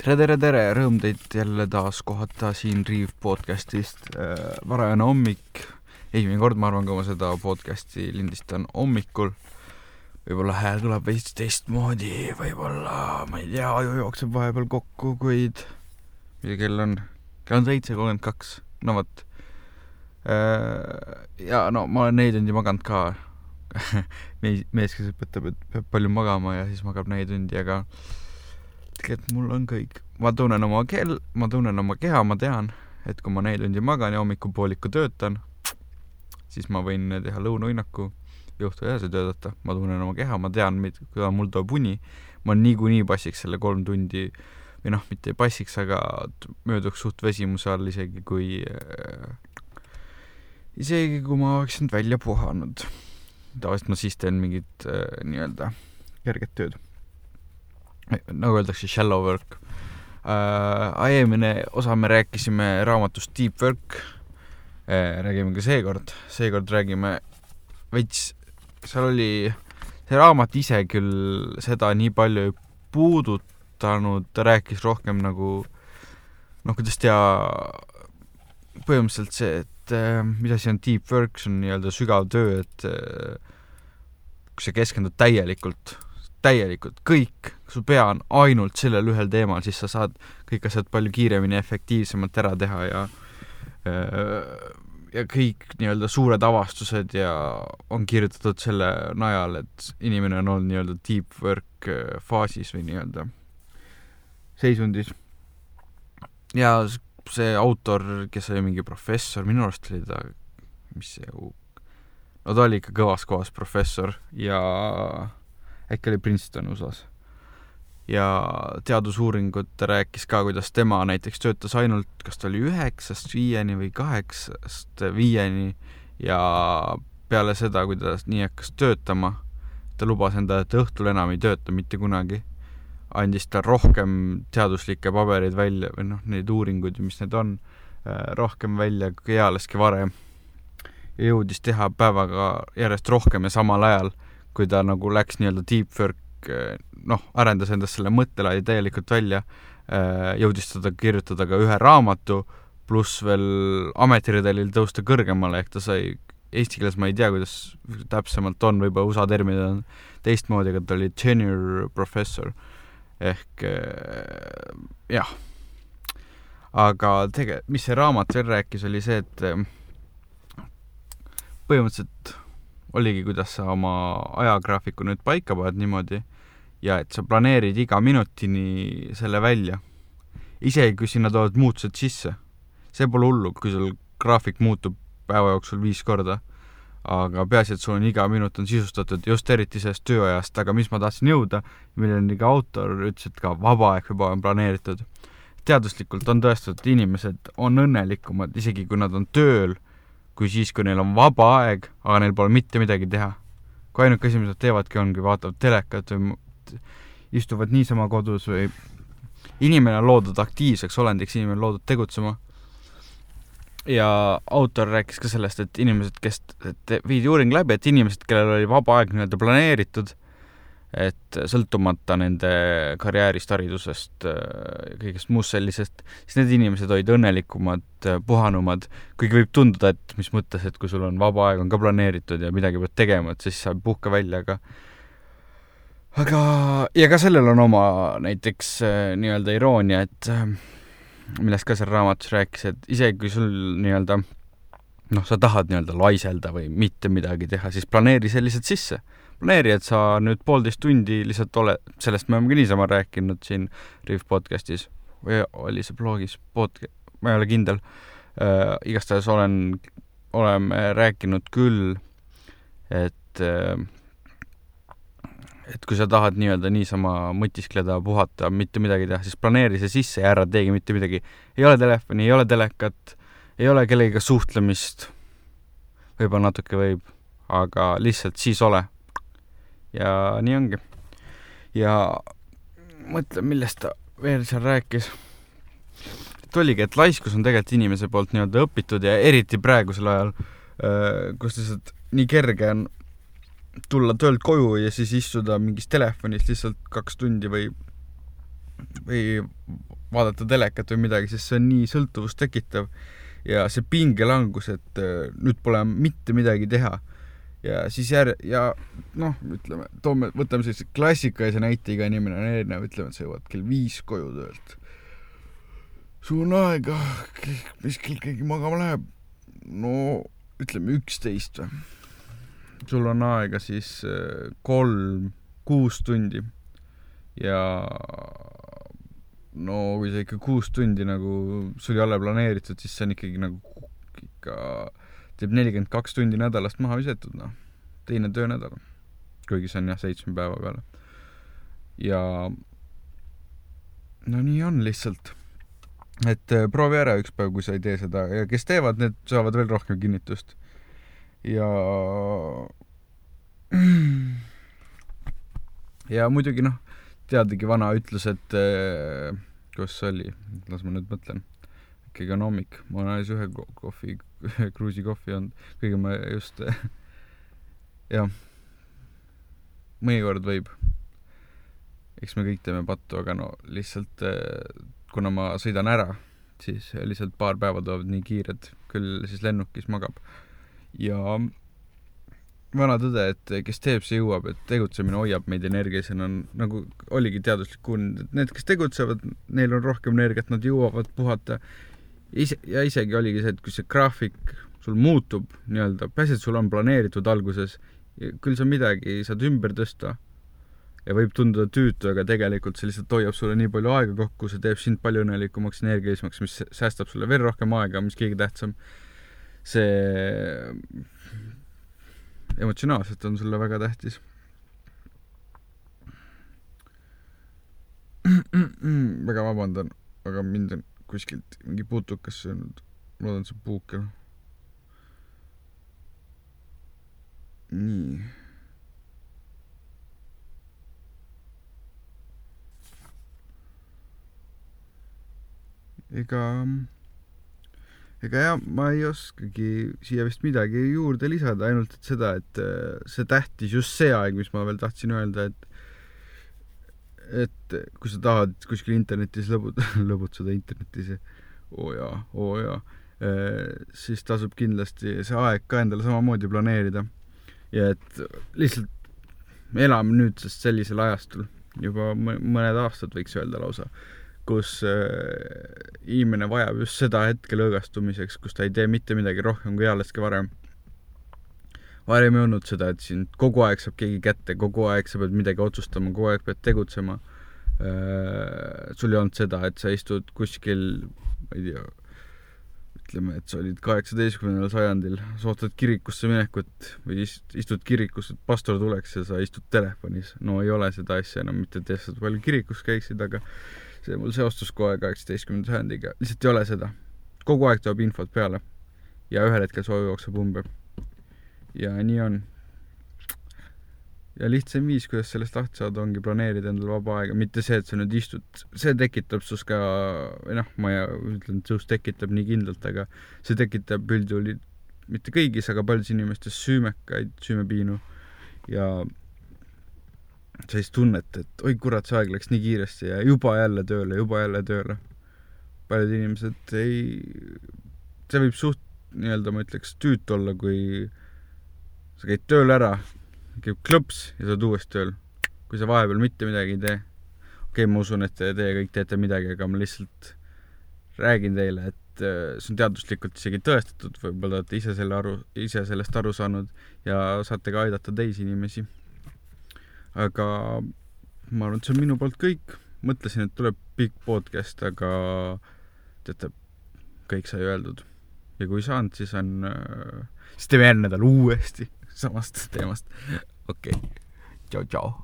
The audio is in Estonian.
tere, tere, tere, rõõm teid jälle taas kohata siin Riiv podcastist. varajane hommik, esimene kord, ma arvan, kui ma seda podcasti lindistan hommikul. võib-olla hääl tuleb veits teistmoodi, võib-olla, ma ei tea, aju jookseb vahepeal kokku, kuid mis kell on? kell on seitse kolmkümmend kaks, no vot. ja no ma olen neli tundi maganud ka mees, mees, kes õpetab, et peab palju magama ja siis magab neli tundi, aga tegelikult mul on kõik. ma tunnen oma kell, ma tunnen oma keha, ma tean, et kui ma neli tundi magan ja hommikupooliku töötan, siis ma võin teha lõunauinnaku ja õhtul edasi töötada. ma tunnen oma keha, ma tean, mida mul toob uni. ma niikuinii passiks selle kolm tundi või noh, mitte ei passiks, aga mööduks suht väsimuse all isegi kui äh,, isegi kui ma oleks end välja puhanud. tavaliselt ma siis teen mingit äh, nii-öelda kerget tööd nagu öeldakse, shallow work äh,. eelmine osa me rääkisime raamatust Deep Work äh,. räägime ka seekord, seekord räägime veits, seal oli, see raamat ise küll seda nii palju ei puudutanud, ta rääkis rohkem nagu noh, kuidas teha, põhimõtteliselt see, et äh, mis asi on deep work, see on nii-öelda sügav töö, et äh, kui sa keskendud täielikult täielikult kõik, su pea on ainult sellel ühel teemal, siis sa saad kõik asjad palju kiiremini efektiivsemalt ära teha ja äh, ja kõik nii-öelda suured avastused ja on kirjutatud selle najal, et inimene on olnud nii-öelda deep work äh, faasis või nii-öelda seisundis. ja see autor, kes oli mingi professor, minu arust oli ta, mis see, no ta oli ikka kõvas kohas professor ja äkki oli Princeton USA-s. ja teadusuuringut rääkis ka, kuidas tema näiteks töötas ainult, kas ta oli üheksast viieni või kaheksast viieni ja peale seda, kui ta nii hakkas töötama, ta lubas endale, et õhtul enam ei tööta mitte kunagi, andis ta rohkem teaduslikke pabereid välja või noh, neid uuringuid, mis need on, äh, rohkem välja kui ealeski varem. ja jõudis teha päevaga järjest rohkem ja samal ajal kui ta nagu läks nii-öelda deep work, eh, noh, arendas endast selle mõttelaadi täielikult välja, eh, jõudis teda kirjutada ka ühe raamatu, pluss veel ametiredelil tõusta kõrgemale, ehk ta sai, eesti keeles ma ei tea, kuidas täpsemalt on, võib-olla USA terminid on teistmoodi, aga ta oli tenure professor ehk eh, jah. aga tege-, mis see raamat veel rääkis, oli see, et põhimõtteliselt oligi, kuidas sa oma ajagraafiku nüüd paika paned niimoodi ja et sa planeerid iga minutini selle välja. isegi kui sinna tulevad muutused sisse, see pole hullu, kui sul graafik muutub päeva jooksul viis korda, aga peaasi, et sul on iga minut on sisustatud just eriti sellest tööajast, aga mis ma tahtsin jõuda, milleni ka autor ütles, et ka vaba aeg peab olema planeeritud. teaduslikult on tõestatud, inimesed on õnnelikumad, isegi kui nad on tööl kui siis, kui neil on vaba aeg, aga neil pole mitte midagi teha. kui ainuke asi, mis nad teevadki, ongi vaatavad telekat või istuvad niisama kodus või inimene on loodud aktiivseks olendiks, inimene on loodud tegutsema. ja autor rääkis ka sellest, et inimesed, kes, et viidi uuring läbi, et inimesed, kellel oli vaba aeg nii-öelda planeeritud, et sõltumata nende karjäärist, haridusest äh, kõigest muust sellisest, siis need inimesed olid õnnelikumad, äh, puhanumad, kuigi võib tunduda, et mis mõttes, et kui sul on vaba aeg on ka planeeritud ja midagi pead tegema, et siis sa puhka välja, aga aga, ja ka sellel on oma näiteks äh, nii-öelda iroonia, et millest ka seal raamatus rääkis, et isegi kui sul nii-öelda noh, sa tahad nii-öelda laiselda või mitte midagi teha, siis planeeri see lihtsalt sisse planeeri, et sa nüüd poolteist tundi lihtsalt ole, sellest me oleme ka niisama rääkinud siin Riff podcastis või oli see blogis? Pod-, ma ei ole kindel. Äh,, igastahes olen, oleme rääkinud küll, et äh, et kui sa tahad nii-öelda niisama mõtiskleda, puhata, mitte midagi teha, siis planeeri see sisse ja ära teegi mitte midagi. ei ole telefoni, ei ole telekat, ei ole kellegagi suhtlemist, võib-olla natuke võib, aga lihtsalt siis ole ja nii ongi. ja mõtle, millest ta veel seal rääkis. et oligi, et laiskus on tegelikult inimese poolt nii-öelda õpitud ja eriti praegusel ajal, äh, kus lihtsalt nii kerge on tulla töölt koju ja siis istuda mingis telefonis lihtsalt kaks tundi või või vaadata telekat või midagi, sest see on nii sõltuvust tekitav ja see pingelangus, et äh, nüüd pole mitte midagi teha. Ja siis jär- ja noh, ütleme, toome, võtame sellise klassikalise näite, iga inimene on erinev, ütleme, et sa jõuad kell viis koju töölt. sul on aega, mis kell keegi magama läheb? no ütleme üksteist või? sul on aega siis äh, kolm, kuus tundi ja no kui see ikka kuus tundi nagu sul ei ole planeeritud, siis see on ikkagi nagu ikka teeb nelikümmend kaks tundi nädalast maha visatud, noh. teine töönädal. kuigi see on jah, seitsme päeva peale. ja no nii on lihtsalt. et äh, proovi ära üks päev, kui sa ei tee seda ja kes teevad, need saavad veel rohkem kinnitust. ja ja muidugi noh teadagi vana ütlus, et äh, kus see oli, las ma nüüd mõtlen, ikkagi on hommik, ma olen alles ühe kohvi, kruusi kohvi joonud, kuigi ma just jah, mõnikord võib, eks me kõik teeme pattu, aga no lihtsalt äh, kuna ma sõidan ära, siis lihtsalt paar päeva tulevad nii kiired, küll siis lennukis magab. Ja vana tõde, et kes teeb, see jõuab, et tegutsemine hoiab meid energias ja on nagu oligi teaduslik kuulnud, et need, kes tegutsevad, neil on rohkem energiat, nad jõuavad puhata. Ise, ja isegi oligi see, et kui see graafik sul muutub nii-öelda, peaasi, et sul on planeeritud alguses, küll sa midagi saad ümber tõsta ja võib tunduda tüütu, aga tegelikult see lihtsalt hoiab sulle nii palju aega kokku, see teeb sind palju õnnelikumaks, energilisemaks, mis säästab sulle veel rohkem aega, mis kõige tähtsam, see emotsionaalselt on sulle väga tähtis. väga vabandan, aga mind on kuskilt mingi putukas söönud. loodan, see puuk on. nii. ega ega jah, ma ei oskagi siia vist midagi juurde lisada, ainult et seda, et äh, see tähtis just see aeg, mis ma veel tahtsin öelda, et et kui sa tahad kuskil internetis lõbu-, lõbutseda internetis, oo oh jaa, oo oh jaa, äh, siis tasub kindlasti see aeg ka endale samamoodi planeerida. ja et lihtsalt me elame nüüdsest sellisel ajastul, juba mõned aastad võiks öelda lausa kus äh, inimene vajab just seda hetke lõõgastumiseks, kus ta ei tee mitte midagi rohkem kui ealeski varem. Varem ei olnud seda, et sind kogu aeg saab keegi kätte, kogu aeg sa pead midagi otsustama, kogu aeg pead tegutsema. Äh, sul ei olnud seda, et sa istud kuskil, ma ei tea, ütleme, et sa olid kaheksateistkümnendal sajandil, sa ootad kirikusse minekut või istud kirikus, et pastor tuleks ja sa istud telefonis. no ei ole seda asja enam, mitte et sa palju kirikus käiksid, aga see mul seostus aeg kaheksateistkümnenda sajandiga, lihtsalt ei ole seda. kogu aeg tuleb infot peale ja ühel hetkel soovi jookseb umbe. Ja nii on. ja lihtsam viis, kuidas sellest lahti saada, ongi planeerida endale vaba aega, mitte see, et sa nüüd istud, see tekitab sinust ka, või noh, ma ei ütlen, et sinust tekitab nii kindlalt, aga see tekitab üldjuhul mitte kõigis, aga paljudes inimestes süümekaid, süümepiinu ja sellist tunnet, et oi kurat, see aeg läks nii kiiresti ja juba jälle tööle, juba jälle tööle. paljud inimesed ei, see võib suht nii-öelda ma ütleks tüütu olla, kui sa käid tööl ära, käib klõps ja sa oled uuesti tööl. kui sa vahepeal mitte midagi ei tee. okei okay,, ma usun, et te, teie kõik teete midagi, aga ma lihtsalt räägin teile, et äh, see on teaduslikult isegi tõestatud, võib-olla olete ise selle aru, ise sellest aru saanud ja saate ka aidata teisi inimesi aga ma arvan, et see on minu poolt kõik. mõtlesin, et tuleb pikk podcast, aga teate, kõik sai öeldud. ja kui ei saanud, siis on, äh, siis teeme järgmine nädal uuesti samast teemast. okei okay., tšau-tšau